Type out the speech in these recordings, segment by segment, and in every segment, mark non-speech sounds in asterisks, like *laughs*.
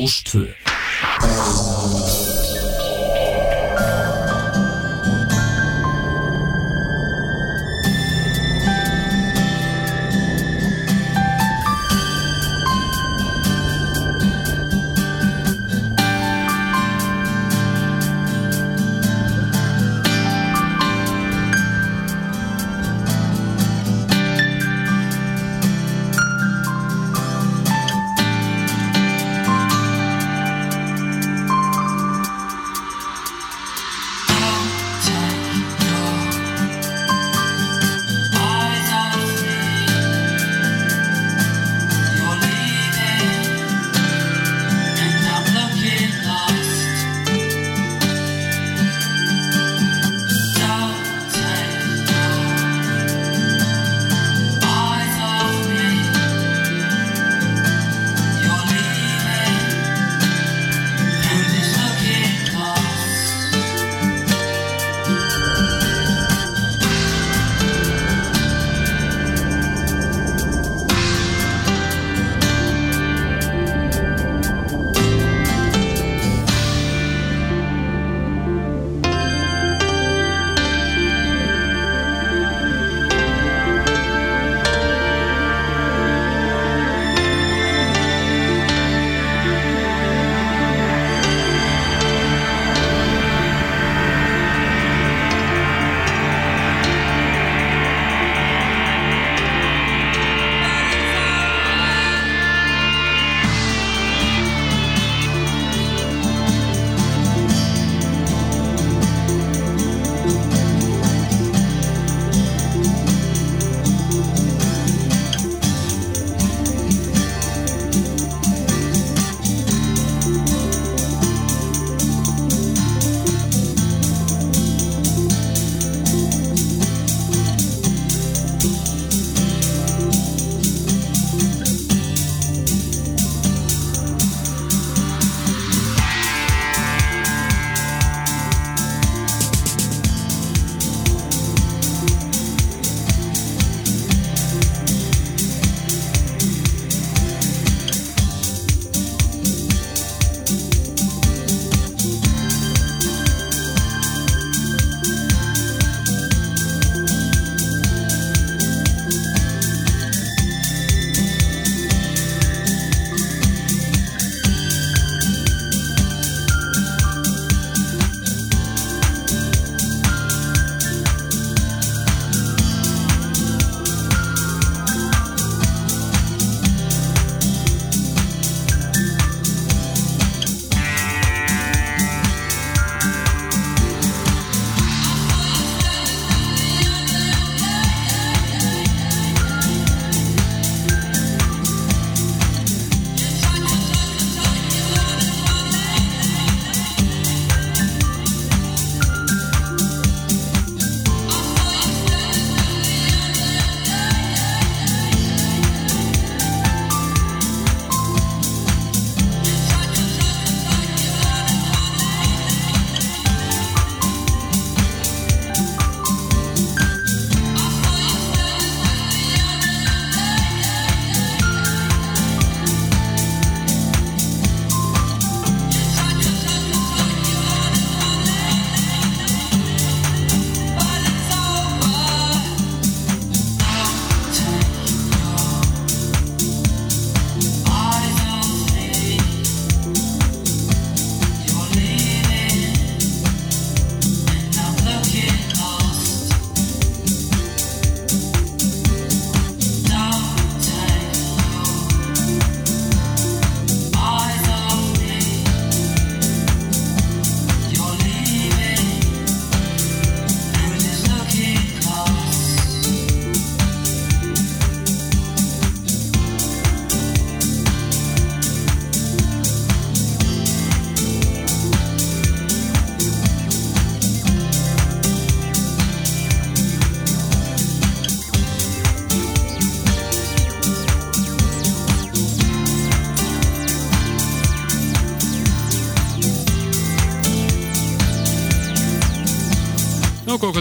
Rástvö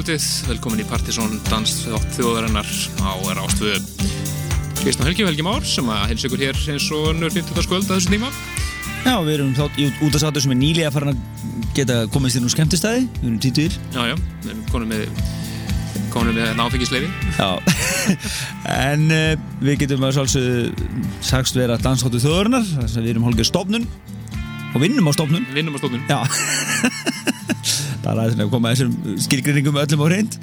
kvöldið, velkomin í Partisón dans þjóðarinnar á Rástföðu Kristján Helgi Helgi Már sem að helsa ykkur hér eins og nörð 50. skvöld að þessu tíma. Já, við erum þá í út af sátu sem er nýlega farin að geta komist inn á skemmtistæði Við erum títur Já, já, við erum konum með konum með náfengisleifi Já, *laughs* en uh, við getum að svolsögðu sagst vera dansháttu að við erum hálfgeir stofnun og vinnum á stofnun. Vinnum á stofnun. Já *laughs* Er aðeins að koma að þessum skilgrinningum öllum á hreint.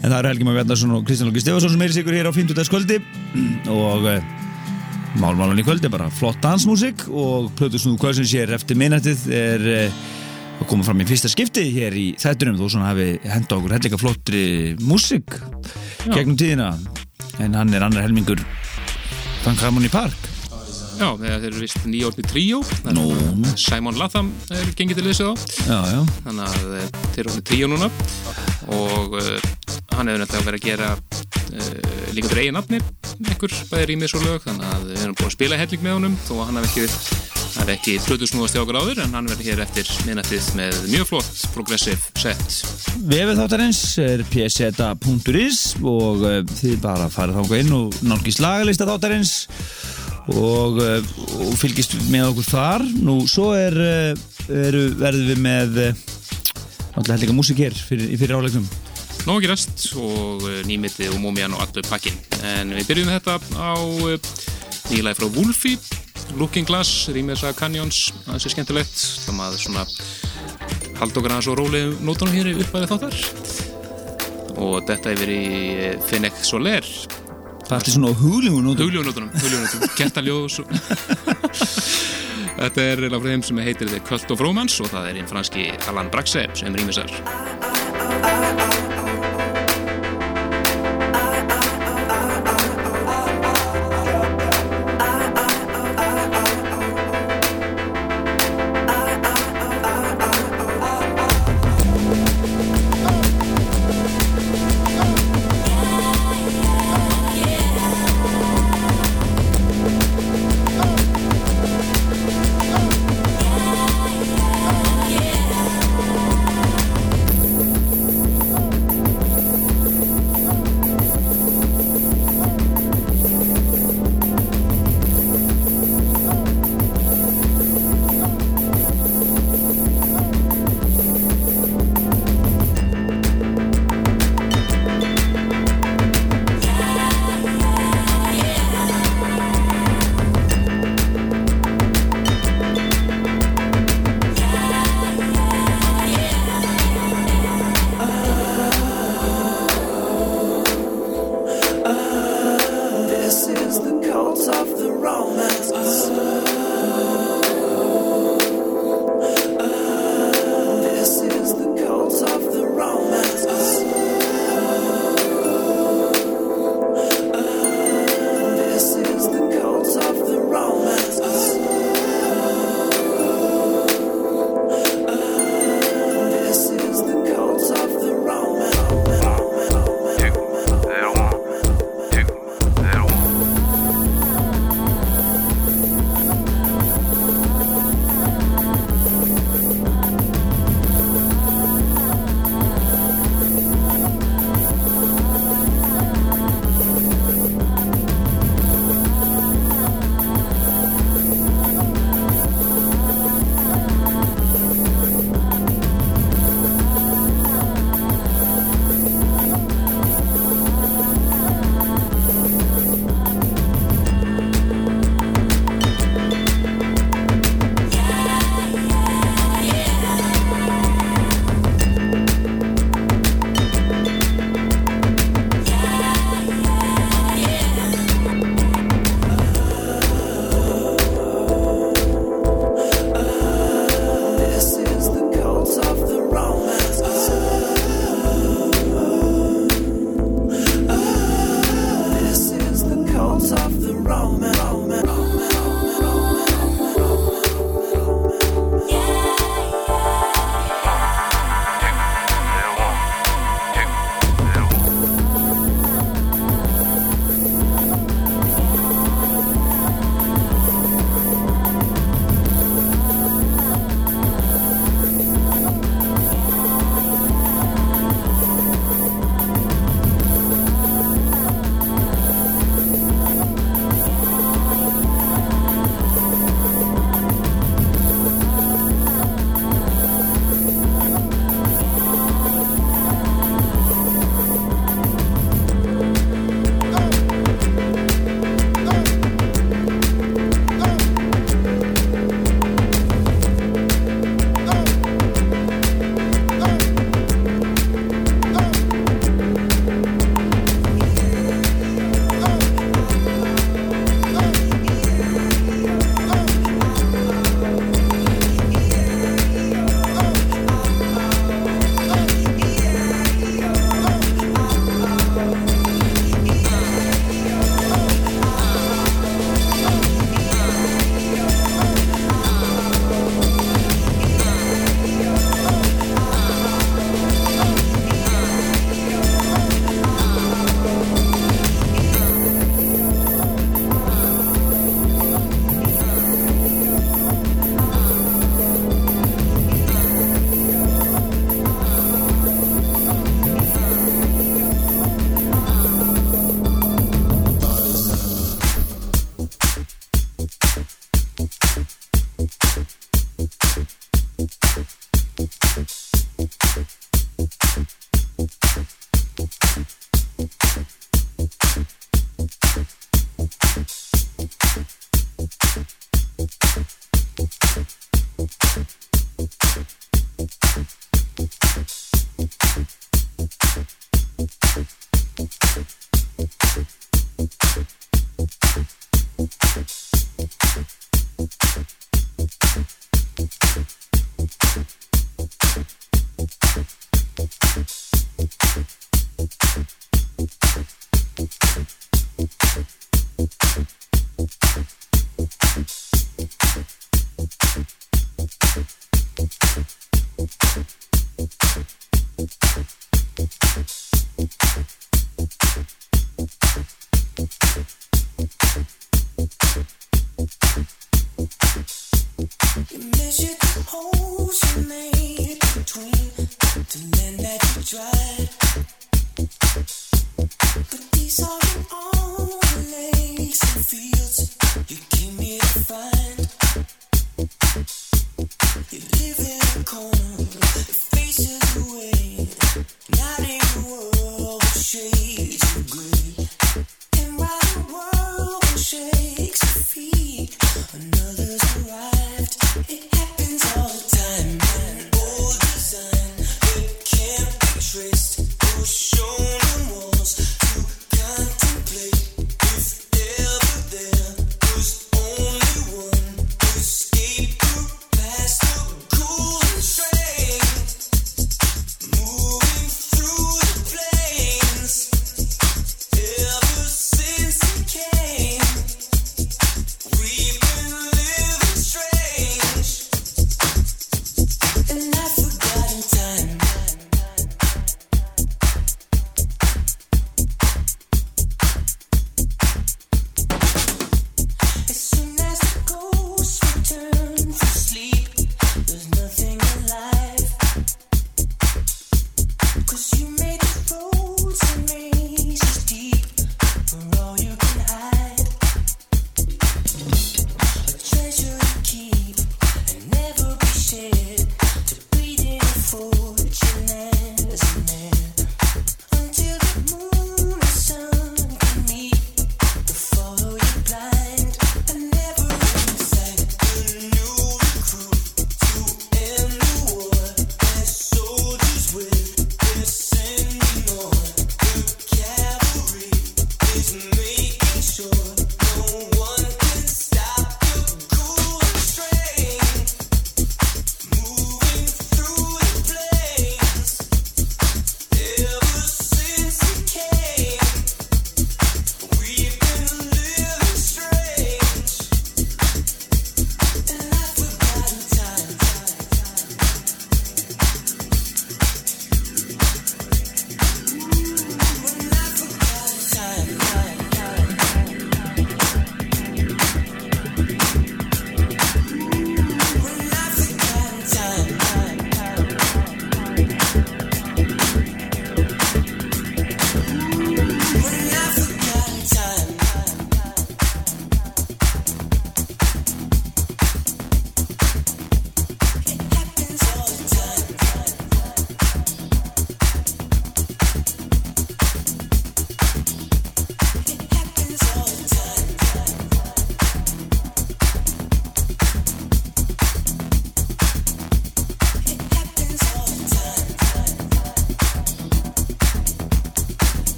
En það eru Helgi Már Bjarnarsson og Kristján Lóki Stefansson sem er sigur hér á 50. kvöldi og uh, málmálan í kvöldi bara flott dansmusik og Plötu Snúð Kvölsins hér eftir minnættið er uh, að koma fram í fyrsta skipti hér í þættunum þó svona hafi henda okkur hellinga flottri músik gegnum tíðina. En hann er annar helmingur Frank Harmony Park Já, þeir eru vist nýjórni tríó. Nú. Simon Latham er gengið til þessu þá. Já, já, þannig að eh, þeir eru orðin tríó núna. Og uh, hann hefur náttúrulega verið að gera uh, líka fyrir eigin nafni einhver bæði rýmis og lög. Þannig að við erum búin að spila helling með honum þó að hann hef ekki það er ekki plötusnúast hjá okkur áður en hann verður hér eftir minnættið með mjög flott progressive set. Vefið þáttarins er pseta.is og þið bara farið þáka inn og nálgist lagalista þáttarins og, uh, og fylgist með okkur þar. Nú, svo er, uh, eru, verðum við með uh, náttúrulega hellinga músik hér fyrir, fyrir áleiknum. Nó ekki rest og nýmittið og múmian og allur pakkin en við byrjum þetta á nýlega frá Wolfie Looking Glass, rýmesa Canyons. Það sé skemmtilegt. Það maður svona halda okkur aðeins og rólega nótunum hér upp að þáttar. Og þetta í uh, Fennec Soler Það er svona huglífun út. hugljónótunum, hugljónótunum, *laughs* kertaljós og... *laughs* Þetta er eiginlega frá þeim sem heitir The Cult of Romance og það er einn franski Alan Braxe sem rýmisar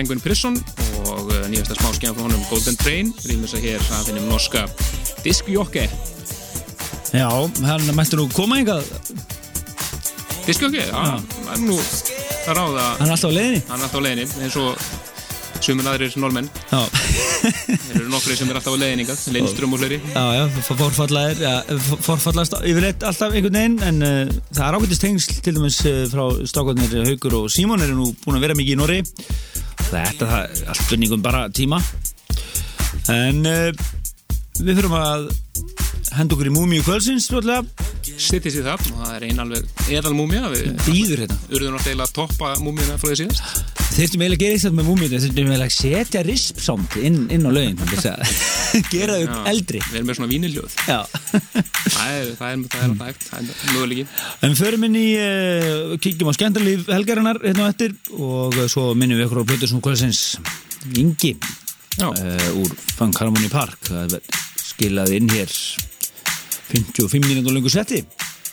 Penguin Prison og uh, nýjasta smá skjá frá honum Golden Train, þess að hér að finnum norska Diskjokke. Já, hann mættur nú koma yngað Diskjokke, já, það er nú það ráða Hann er alltaf á leiðinni. Hann er alltaf á leiðinni eins og sumur aðrir normenn Já, þeir eru nokkri sem er alltaf á leiðningað Lindström og fleiri. Já, já forfallaðir ja, Forfallast yfirleitt alltaf einhvern veginn En uh, það er ákveldist tengsl til dæmis uh, frá stákotnir Haugur og Símon eru nú búin að vera mikið í Norri Þetta það er allt vinningum bara tíma. En uh, við fyrir að henda okkur í múmiu Rótlega, sittist í það og það er ein alveg eðal múmia við býður hérna. urðum að toppa múmiuna frá því síðast Þeirtum eiginlega að gera eitthvað með múmiu Þeirtum eiginlega að setja rispsánd inn, inn á lögin *laughs* Gera þau eldri. Við erum með svona víniljóð. *laughs* Það er, alltaf er möguleiki. En förum inn í, uh, kíkjum á skemmtarlíf helgarinnar hérna eftir og uh, svo minnum við ykkur á Plötusnú Kvölsins Ingi uh, úr Funk Harmony Park. Það er skilað inn hér. 55 mínútur lengur setti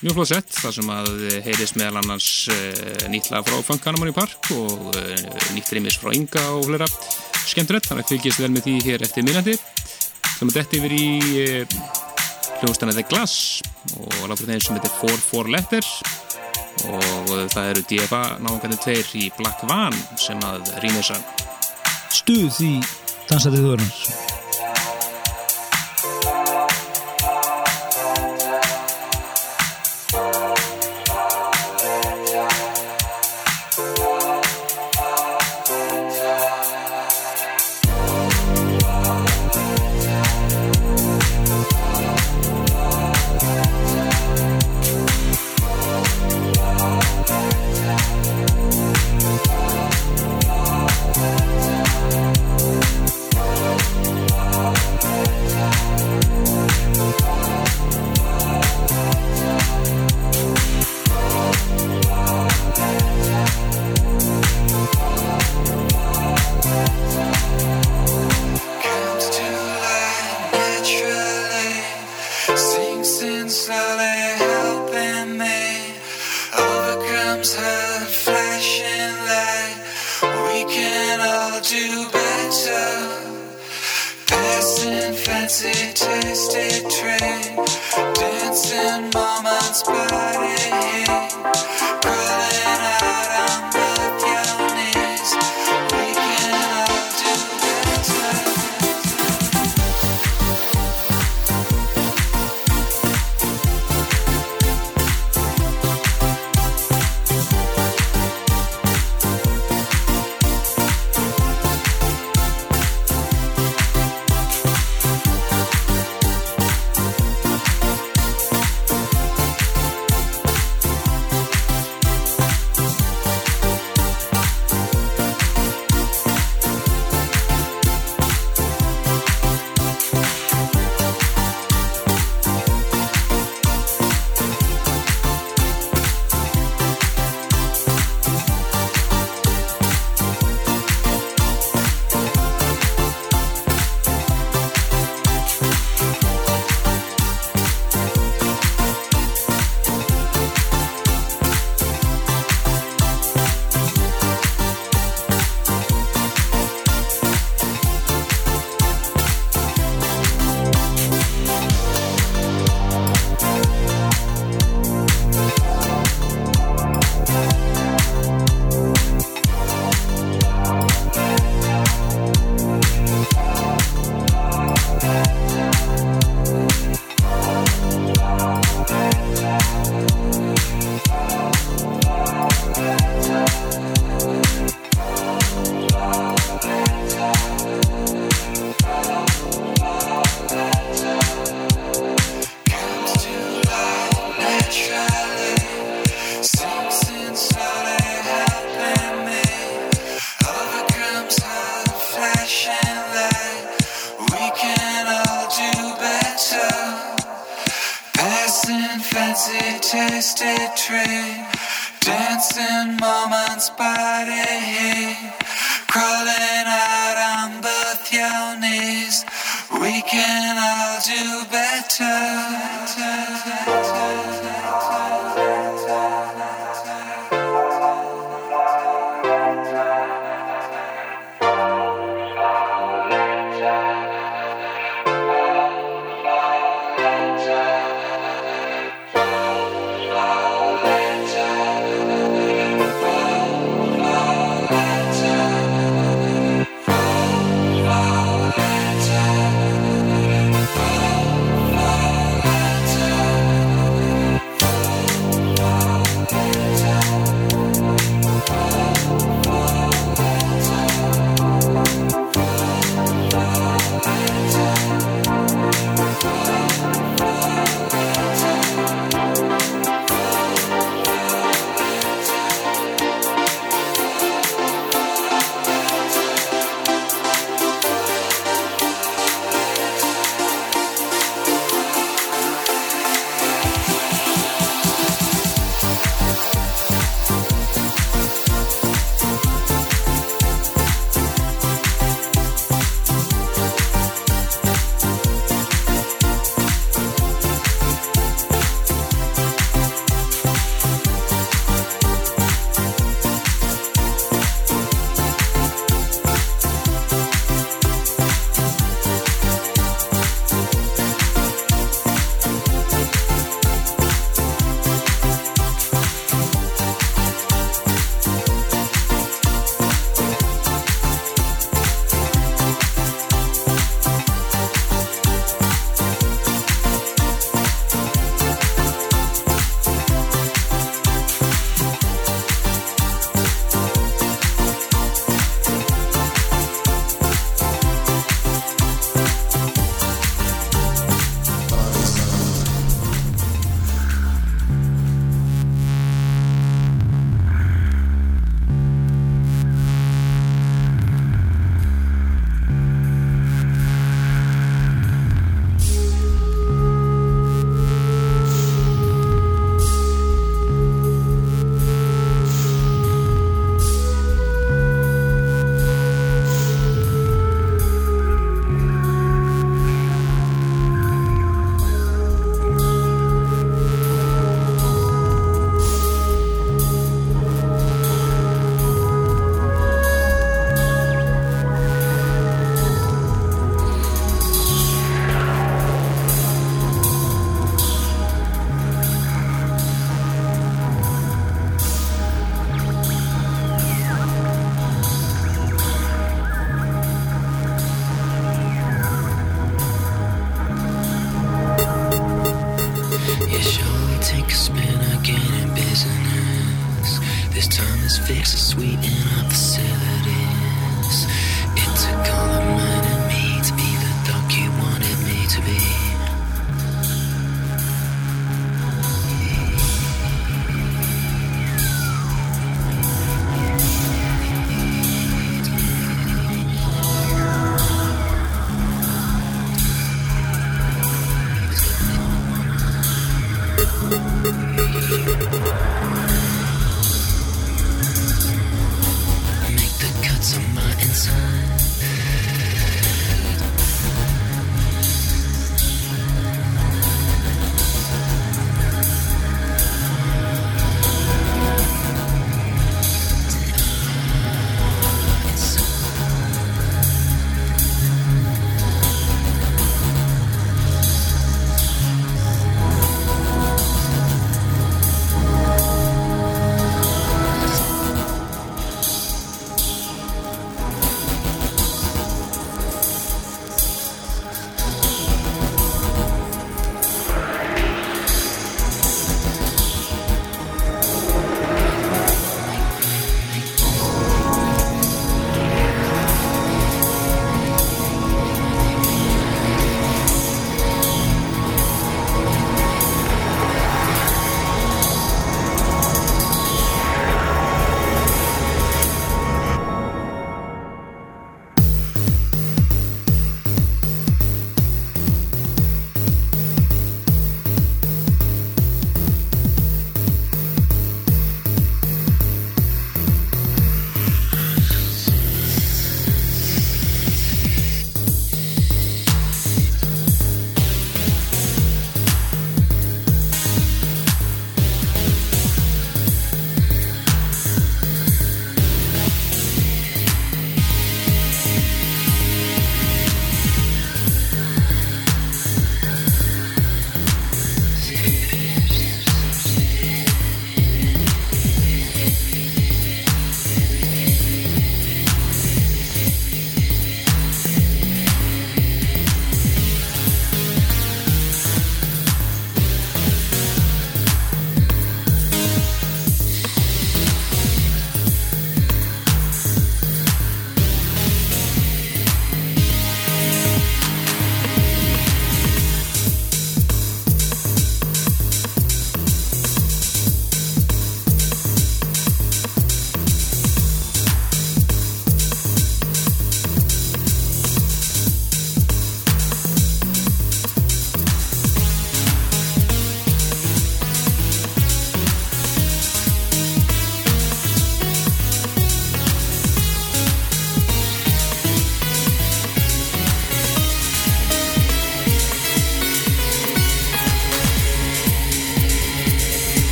mjög flott sett, þar sem að heyrist meðal annars uh, nýtla frá Funk Hanamari Park og uh, nýtt reymis frá Inga og flera skemmtilegt, þannig að fylgjast vel með því hér eftir minnandi sem er dætt yfir í hljóðstæna The Glass og látur þeim sem heitir 4-4 Letter og það eru DFA náðan tveir í Black Van sem að rýmisa stuð í dansatið þjóðarnar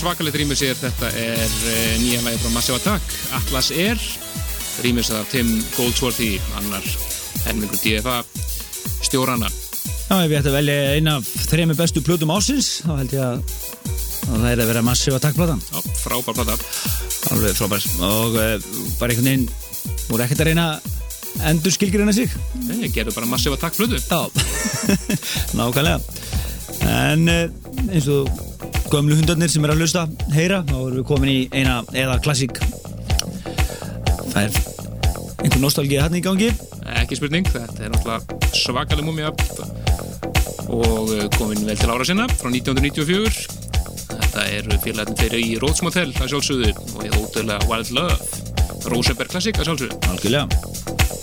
svakalegt rýmis er þetta er uh, nýja lagi frá Massive Attack. Atlas Air rýmis af Tim Goldsworthy annar helmingur DFA stjórana Já, ef ég ætti að velja eina af þrejum bestu plötum ásins þá held ég að, að það er að vera massífa takkplatan Já, frábær plata. Alveg frábær. Og uh, bara einhvern veginn voru ekkert að reyna endur skilgirina sig. Nei, gerðu bara Massive Attack plötu. Já, *laughs* nákvæmlega. En uh, eins og gömlu hundarnir sem er að hlusta heyra, þá erum við komin í eina eða klassík. Það er einhver nostálgið hann í gangi? Ekki spurning, þetta er náttúrulega svakaleg múmia og uh, komin vel til ára sinna frá 1994 þetta eru félagarnir þeirri í Motel að sjálfsögðu og í ótrúlega Wild Love. Rosenberg Classic að sjálfsögðu. Algjörlega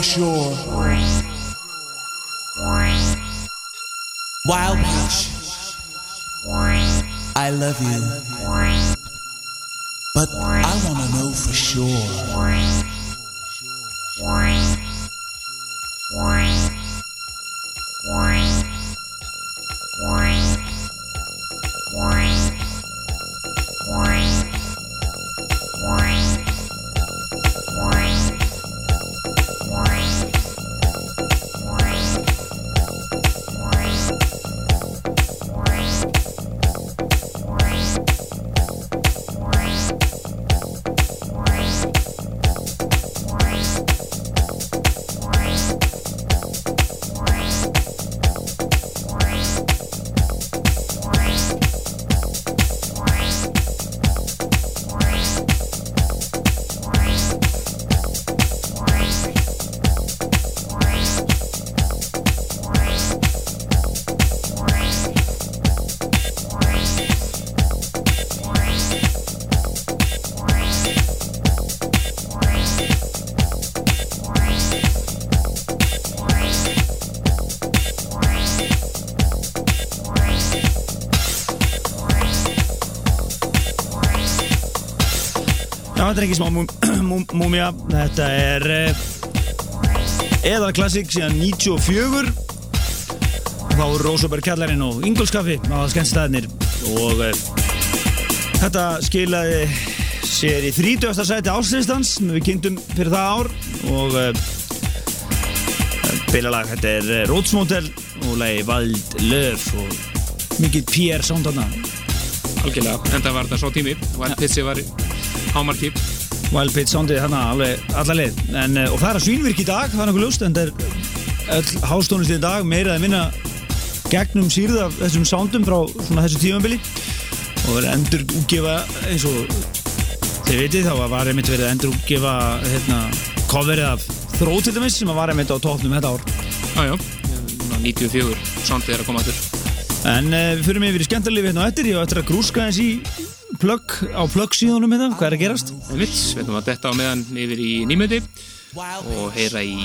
for sure. Þetta er ekki smá mú- *clears throat* mú- múmía, þetta er eða klassik síðan 94 þá er Rósaberg kjallarinn og Ingolskaffi á skemmtstæðinir og uh, þetta skilaði sér í 30. sæti áslistans sem við kynntum fyrir það ár. Og uh, bilalag, þetta er Rótsmótel og lagi Vald Löf og mikið PR sándana algjörlega, en það var þetta svo tími Wild Pitsi var hámarki Wild Pit soundið þarna alveg alla leið. En, uh, og það er að svínvirk í dag, það er nokkuð ljóst en það er öll hástónist í dag meira að vinna gegnum sýrð af þessum soundum frá svona þessu tímambili og verið endur útgefa eins og þið vitið þá var einmitt verið endur útgefa hérna, coverið af Þró til dæmis sem var einmitt á tóknum þetta ár. Jájá, 94 sondið er að koma aftur. En uh, við fyrir mig yfir í skemmtarlifi hérna á eftir. Ég á eftir að grúska eins í plugg á plugg síðanum hérna, hvað er að gerast? Einmitt, við ætlum að detta á meðan yfir í nýmöndi og heyra í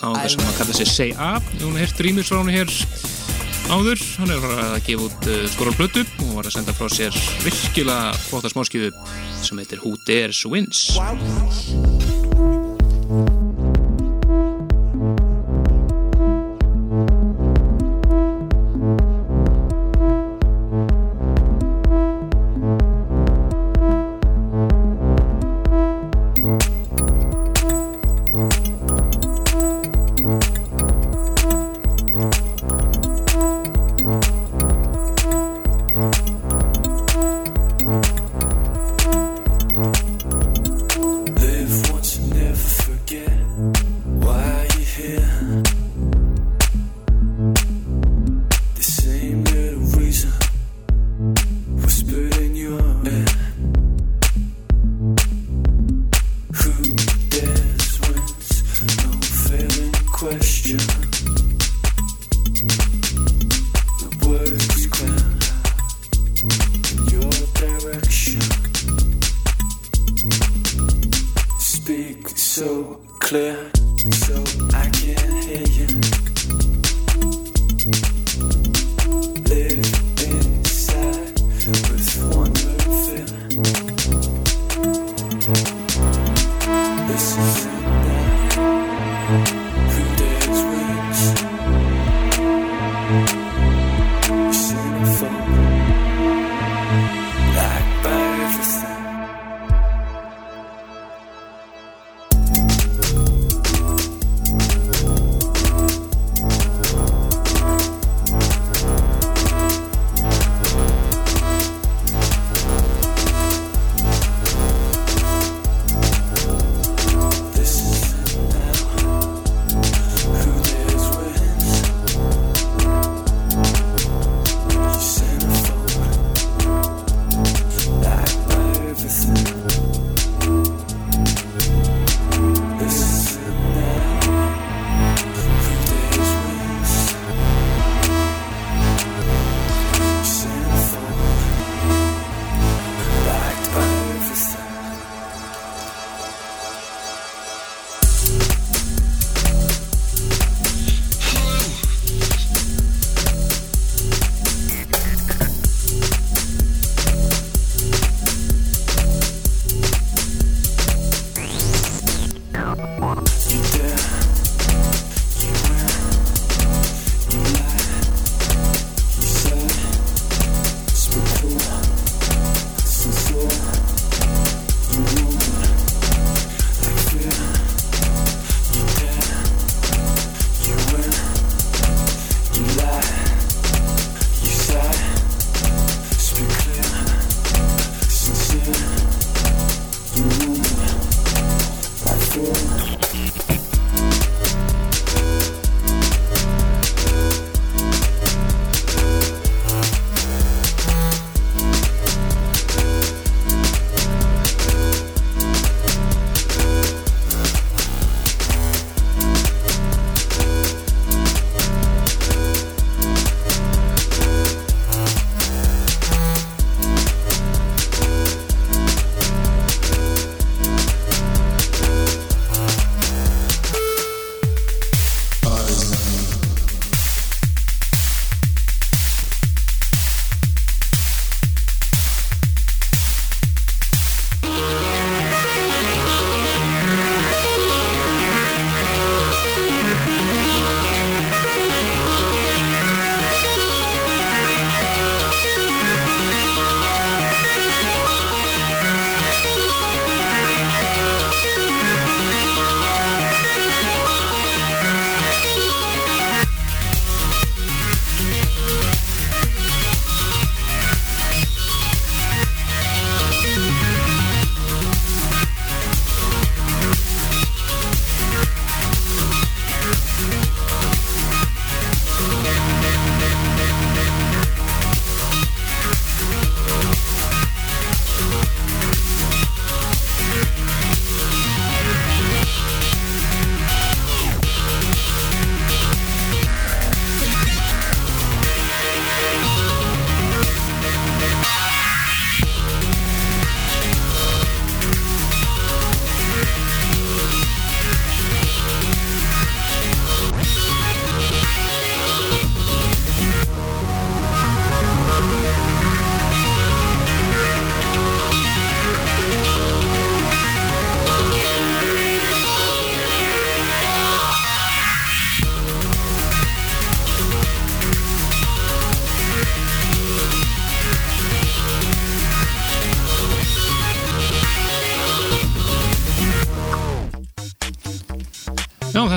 náðungar sem að kalla sig Say við hún heyrt rýmur frá hún hér áður. Hann er að gefa út uh, stórar blötu og var að senda frá sér virkilega flotta smáskjöfu sem heitir Who Dares Wins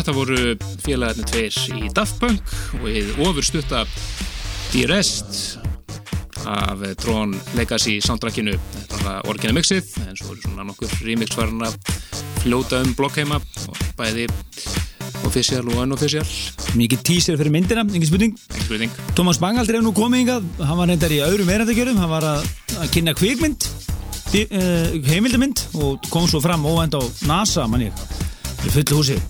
þetta voru félagarnir tveir í Daft Punk og við ofurstutta D-Rest af Tron Legacy soundtrackinu. Þetta var orginal mixið, en svo eru svona nokkur remix farin að fljóta um blokkheima og bæði official og unofficial. Mikið teaser fyrir myndina, engin spurning Ekki spurning. Tómas Bangaldur er nú komið hingað Hann var reyndar í öðrum erandagjörum Hann var að, að kynna kvikmynd uh, Heimildamynd Og kom svo fram óvænt á NASA mann ég Í fullu húsi Já,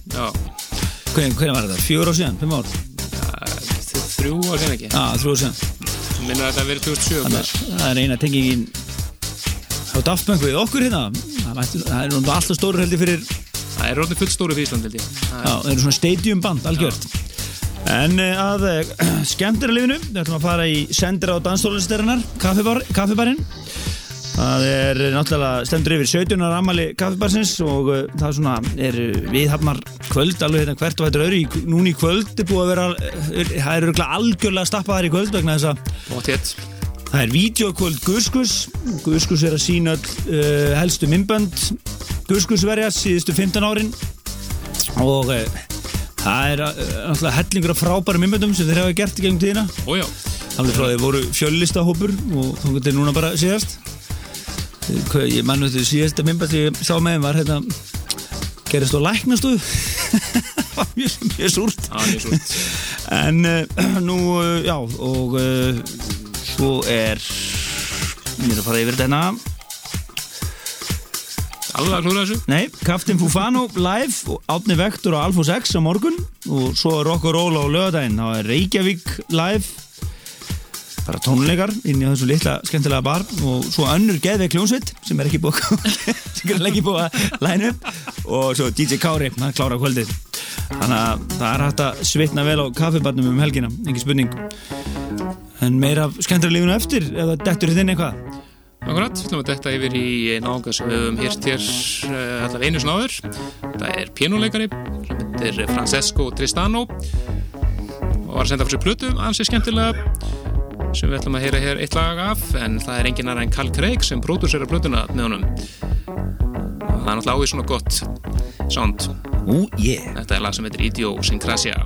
Hvernig, var þetta? Fjögur ár síðan? Fimm ár? þrjú ár sen ekki. Já, þrjú ár síðan Minnur að þetta verið 2007. Þannig að það er eina tengingin á Daft Punk við okkur hérna Það, er nú alltaf stóru heldur fyrir Það er rótið fullstóru fyrir Ísland, held ég. Það Já, það eru svona stadium band, algjört En uh, að *clears throat* uh, skemmtira lifinu Við ætlum að fara í sendir á danstólusterunar kaffibar, Kaffibarinn Það er náttúrulega stendur yfir 17. ammali kaffibarsins og uh, það er svona, er viðhafnar kvöld alveg hérna hvert og þetta öðru í, núna í kvöld er búið að vera, er, það er örugglega algjörlega stappaðar í kvöld vegna þess að. Það er vídeokvöld Guskus Guskus er að sína öll uh, helstu myndbönd Guskusverja síðustu 15 árin og uh, það er náttúrulega hellingur af frábærum myndböndum sem þeir hafa gert í gegnum tíðina Ójá. alveg frá því voru fjöllistahópur og þá getur núna bara síðast Eh, hvað- ég mann þetta síðasta myndbönd sem ég sá með var hérna gerist á læknastofu. *laughs* Var mjög, mjög súrt. Er mjög súrt. *laughs* En uh, nú, uh, já, og uh, svo er, mér að fara yfir þetta. Hérna, Alveg að klúra þessu. nei, Captain Fufano live og Átni Vektor og Alfos X á morgun. Og svo er Rock og Roll á lögadaginn, þá er Reykjavík live, bara tónleikar inn í þessu litla skemmtilega bar og svo önnur geðveik hljónsveit sem er ekki búið sem er ekki búið að læna *laughs* upp og svo DJ Kári, hann klára kvöldið. Þannig að það er hægt að svitna vel á kaffibarnum um helgina, engin spurning. En meira skemmtilega lífuna eftir ef það dettur þinn eitthvað? Akkurat, við ætlum að detta yfir í náðunga sem við höfum hýrt hér uh, allavega einu snáður. Það er pínuleikari sem heitir Francesco Tristano og var að senda fyrir plötu ansið skemmtilega sem við ætlum að heyra hér eitt lag af en það er engin aðra en Carl Craig sem pródúsera plötuna með honum. Og það er náttúrulega ávið svona gott sound. Yeah. Þetta er lag sem heitir Idiosynkrasia.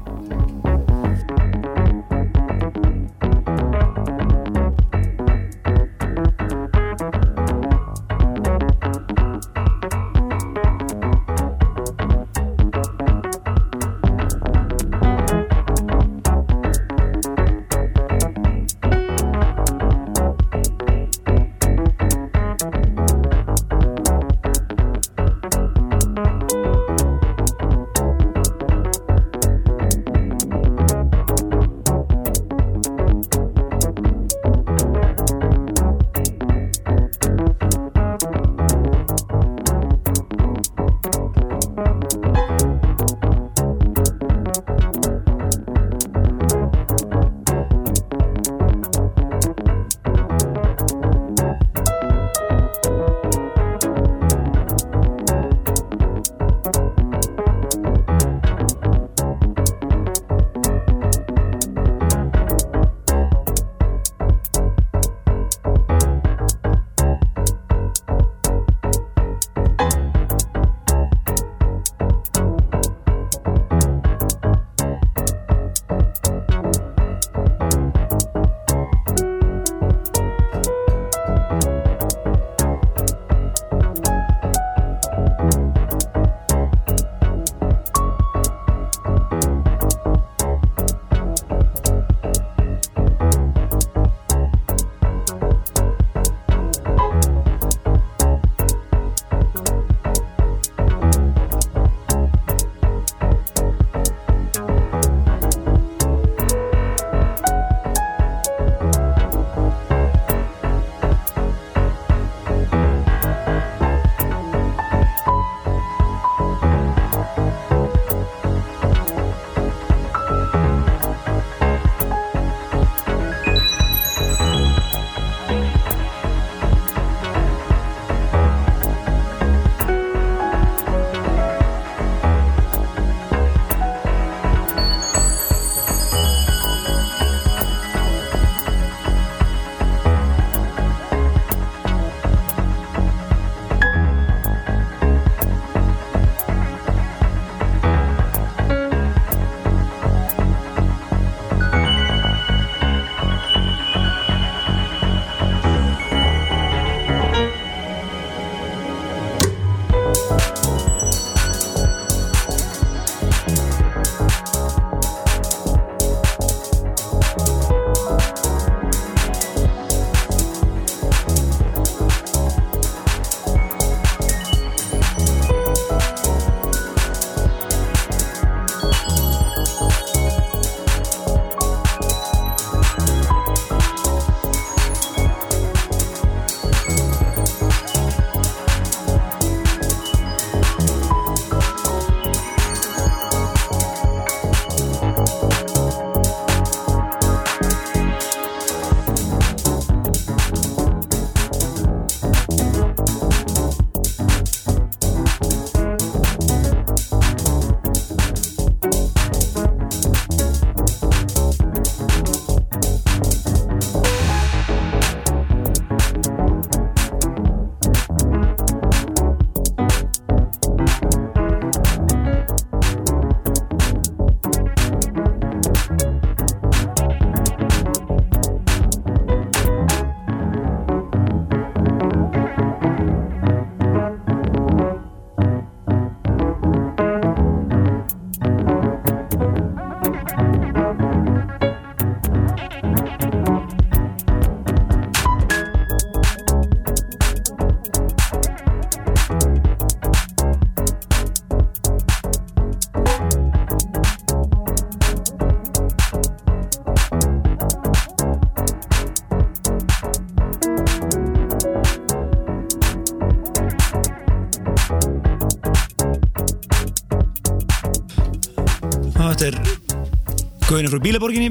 Þetta er Gauðin frá Bílaborginni.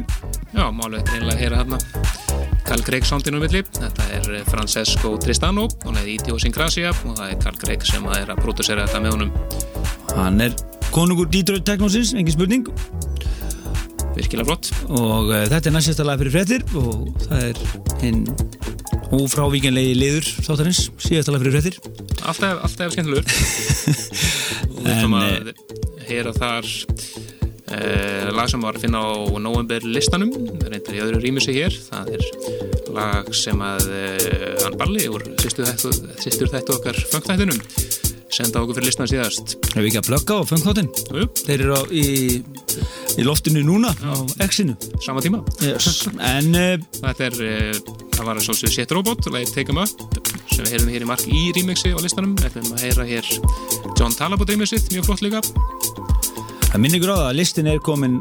Já, er einlega að heyra hérna Carl Gregg sándinu milli. Þetta er eh, Francesco Tristano. Og leiði Idiosynkrasia og það er Carl Gregg sem er að pródusera þetta með honum. Hann er konungur Detroit Technosins, engin spurning. Virkilega flott. og uh, þetta er næstjasta lag fyrir fréttir og það er hinn ófrávíkjanlegi liður þáttarins, síðasta lag fyrir fréttir. Alltaf, alltaf skemmtilegur. *laughs* En, ætlum að heyra þar lag sem var að finna á november listanum, reyndar í öðru rýmisi hér. Það er lag sem að uh, hann Balli úr sýstur þættu okkar fangþættunum senda okkur fyrir listan síðast. Ef við ekki að plugga á fengþáttin Jú, Þeir eru á, í, í loftinu núna á X-inu sama tíma. yes. En uh, Þetta er, það var að sjálfsögðu Set Robot, lagið Take 'em Up sem við heyrum hér í mark í remixi á listanum Við ætlum að heyra hér John Talabot remixið, mjög flott líka það minn ykkur á það að listin er komin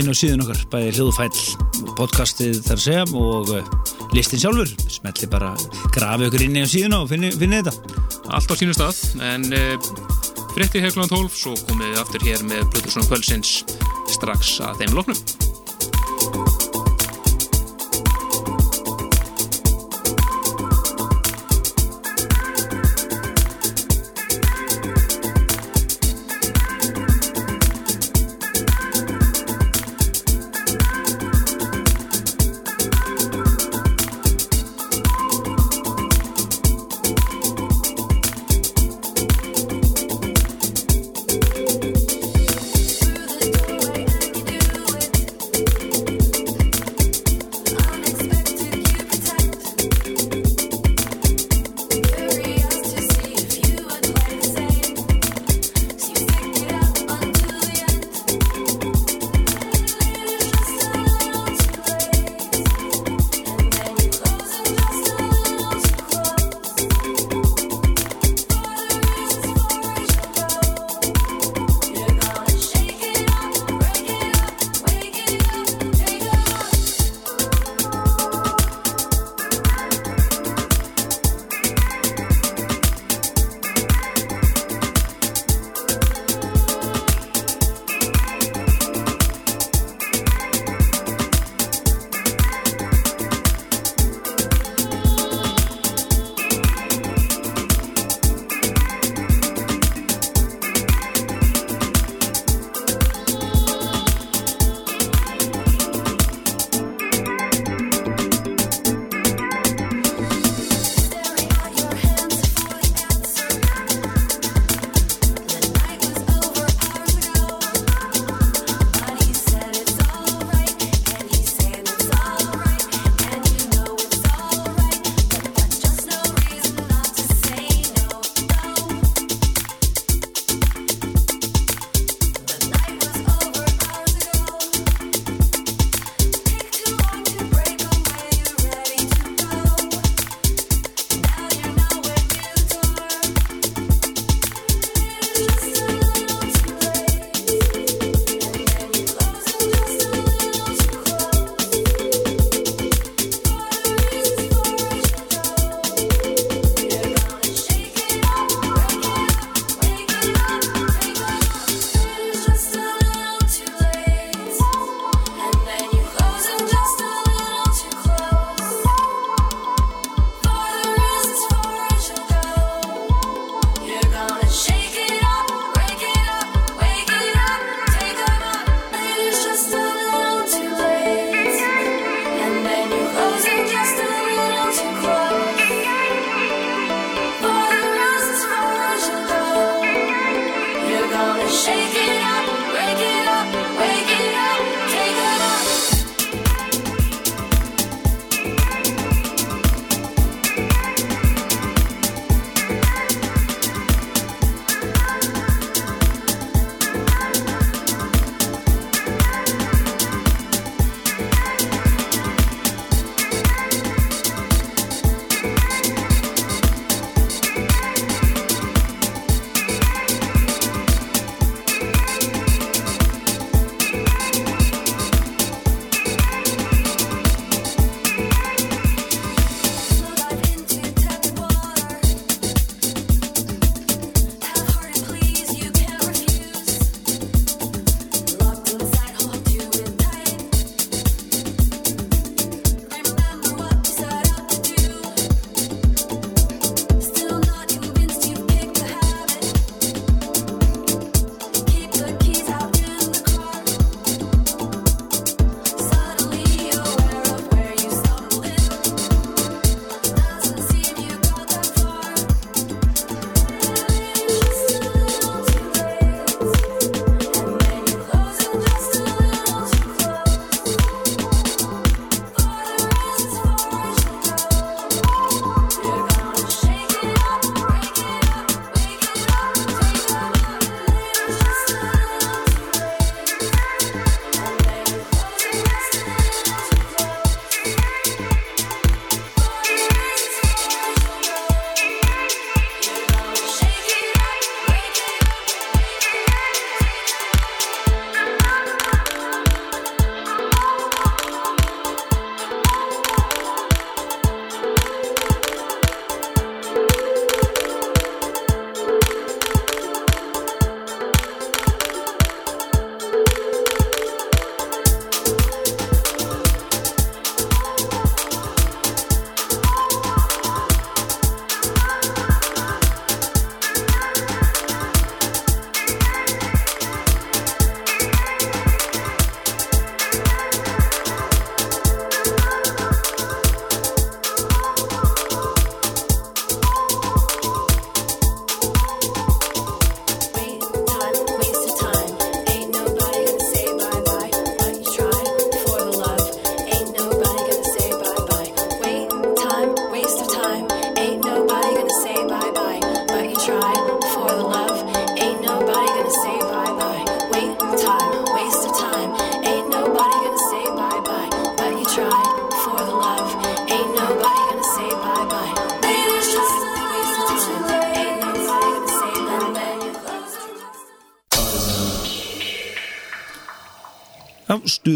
inn á síðun okkar bæði hljóðfæll podcastið þar að segja og uh, listin sjálfur smelli bara grafi ykkur inn í á síðuna og finni, finni þetta allt á sínu stað en uh, frétti hér kl. 12 svo komum við aftur hér með Plutusson Kvölsins strax að þeim loknum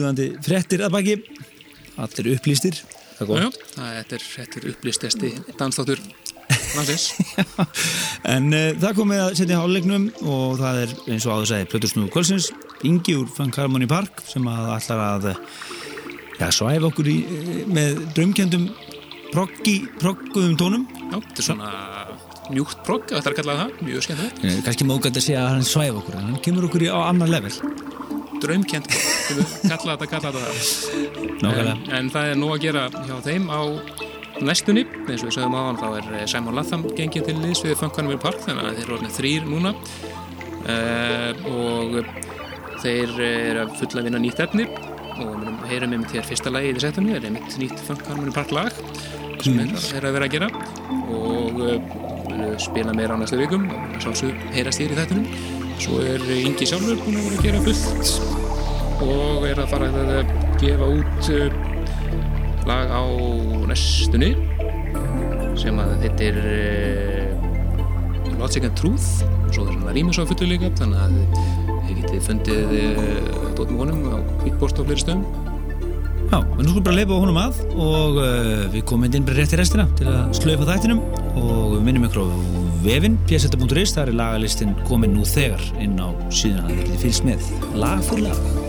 Já, stuðandi fréttir að baki. Allir upplýstir. Þetta er, er upplýstesti landsins. *laughs* En uh, það komið að setja hálfleiknum og það er eins og áður segi Plötusnúðu Kvölsins, Ingi úr Funk Harmony Park sem að allar að eh, já, svæfa okkur í, eh, með draumkjöndum proggi, progguðum tónum. Já, þetta er svona mjúkt progg, þetta er að kalla það, mjög skemmtilegt. Eh, kannski mógætt að segja að hann svæfa okkur en hann kemur okkur í, á annar level. Progg, kalla þetta, kalla þetta. Það. En, en það er nú að gera hjá þeim á næstunni, eins og við sögum á hann, þá er eh, Simon Latham gengið til liðs við Funkanville Park, þannig að þeir eru orðinir þrýr núna. Uh, og þeir eru að fulla vinna nýtt efni. Og við heyrum um þér fyrsta lagi í þessu efni, er einmitt nýtt Funkanville Park lag sem mm. þeir eru að vera að gera. Og uh, spila meira á næstu vikum. Og sjálfsög heyrast þér í þettunum svo er Ingi sjálfur búin að vera að gera fullt og er að fara að gefa út uh, lag á næstunni sem að þetta er uh, Logic and Truth. Og svo er svona rýmis á fullu líka þannig að þið getið fundið uh, dótum honum á Hvítbort og fleiri stöðum. Já, en nú skulum bara leipa honum að og uh, við komum inn bara rétt í restina til að slöfa þættinum og við minnum ykkur á vefin pjæsetta.is, það er lagalistin komin nú þegar inn á síðan að þið getið fylgst með. Lag fyrir lag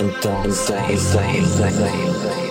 Então, sai, sai, sai, sai, sai.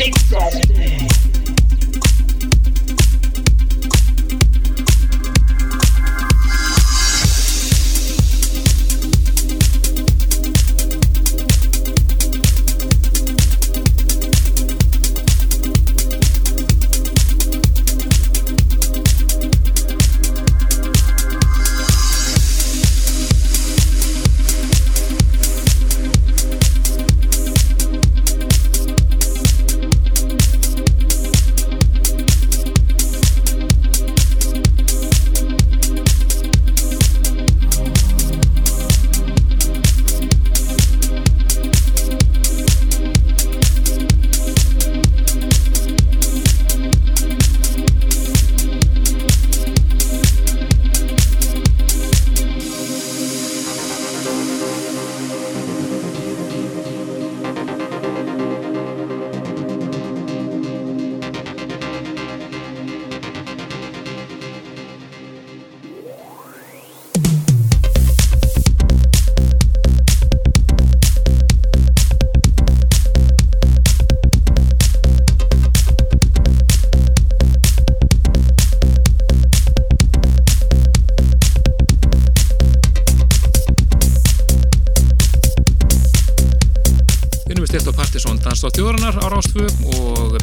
shake that. Dansdótt Þjóðarinnar á Rástfu og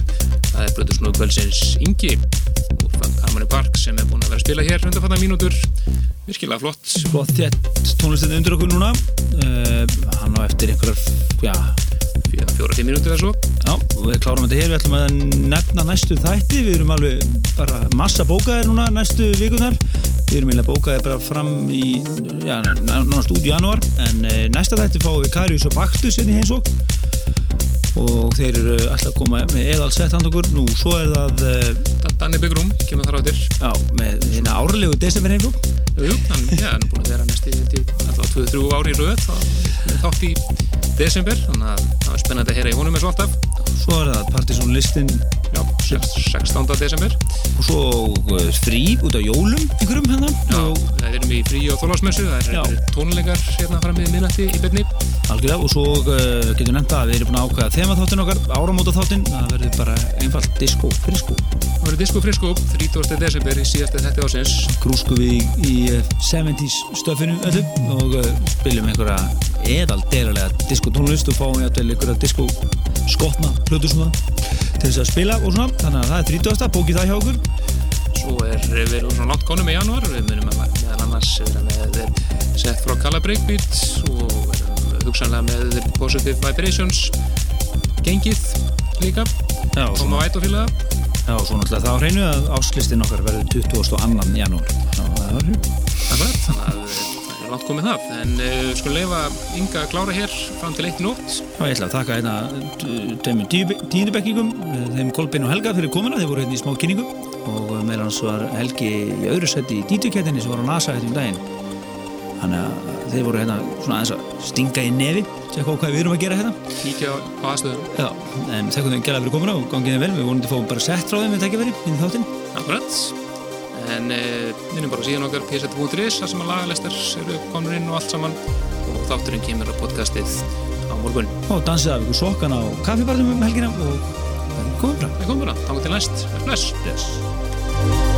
það er Bröðursnúð Kvölsins Ingi og Frank Harmony Park sem er búin að vera að spila hér undanfattar mínútur. Virkilega flott. Flott þétt tónlistin undir okkur núna. Uh, hann á eftir einhverjar fjóra-fimm mínútur eða svo. Já, og við klárum þetta hér. Við ætlum að nefna næstu þætti. Við erum alveg bara massa bókaðir núna næstu vikunar við erum eiginlega bókaðir bara fram í já, náttúrulega út í janúar. En uh, næsta þætti fáum við Karius og Baktus inn í heimsók og þeir eru alltaf að koma með eðalsett hand okkur. Nú svo er það uh, Danni Byggrum, kemur þar áttir já, með hérna árlegu desember heimsók Jú, hann, já, hann er búin að vera næst í alltaf 2-3 ári í rauð þátt í desember þannig að það var spennandi að heyra í honum eins og alltaf. Svo er það Partisan listin Já, 16. desember. Og svo uh, frí út á jólum ykkurum hérna Já, við erum í frí og þólagsmessu það er tónleikar hérna fram með minnati í byrni Algjörlega. Og svo uh, getur nefnda að við erum búin að ákvæða þema þáttin okkar, áramóta þáttin það verður bara einfalt disco, frisko Það verður disco frisko 30. desember í síðastu þetta ásins Grúsku við í, í 70's stöfinu öllu og uh, spiljum einhverja eðal delalega disco tónlist og fáum jætvel einhverja disco skotna hlutur svona til þess að spila og svona. Þannig að það er 30. bókið það hjá okkur. Svo er við erum svona langt konum í januar við munum að meðal annars með sett frá Kalla Breakbeat og hugsanlega með Positive Vibrations. Gengið líka. Já, og maður væt og fylgða Já, og svo náttúrulega þá hreinu að áslistinn okkar verður 22. janúar. Það Akkurat, þannig að það er langt komið það. En uh, sko leifa Inga að klára hér fram til eitt nótt. Já, ég ætla að þakka hérna tveimur tíundubekkingum þeim Kolbein og Helga fyrir komuna, þeir voru hérna í smá kynningum. Og meðal hans var Helgi í öðru seti í dítukettinni sem var á NASA hérna um daginn þannig að þeir voru hérna svona aðeins að stinga í nefi. Tjekka á hvað við erum að gera hérna. Kíkja á aðstöðum Já, en þekkum þeim gæla fyrir komuna og gangið þeim vel, við vorum til að fá bara sett frá þeim við tekja verið inn í þáttinn. Akkurat. En uh, minnum bara síðan okkar psat.is þar sem að lagalestar eru komin inn og allt saman. Og þátturinn kemur á podcastið á morgun. Og dansið af ykkur sokkan á kaffibarðum um helgina og komum Við komum bara, þá til næst, bless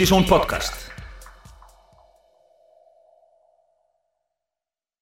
yes. Partizón podcast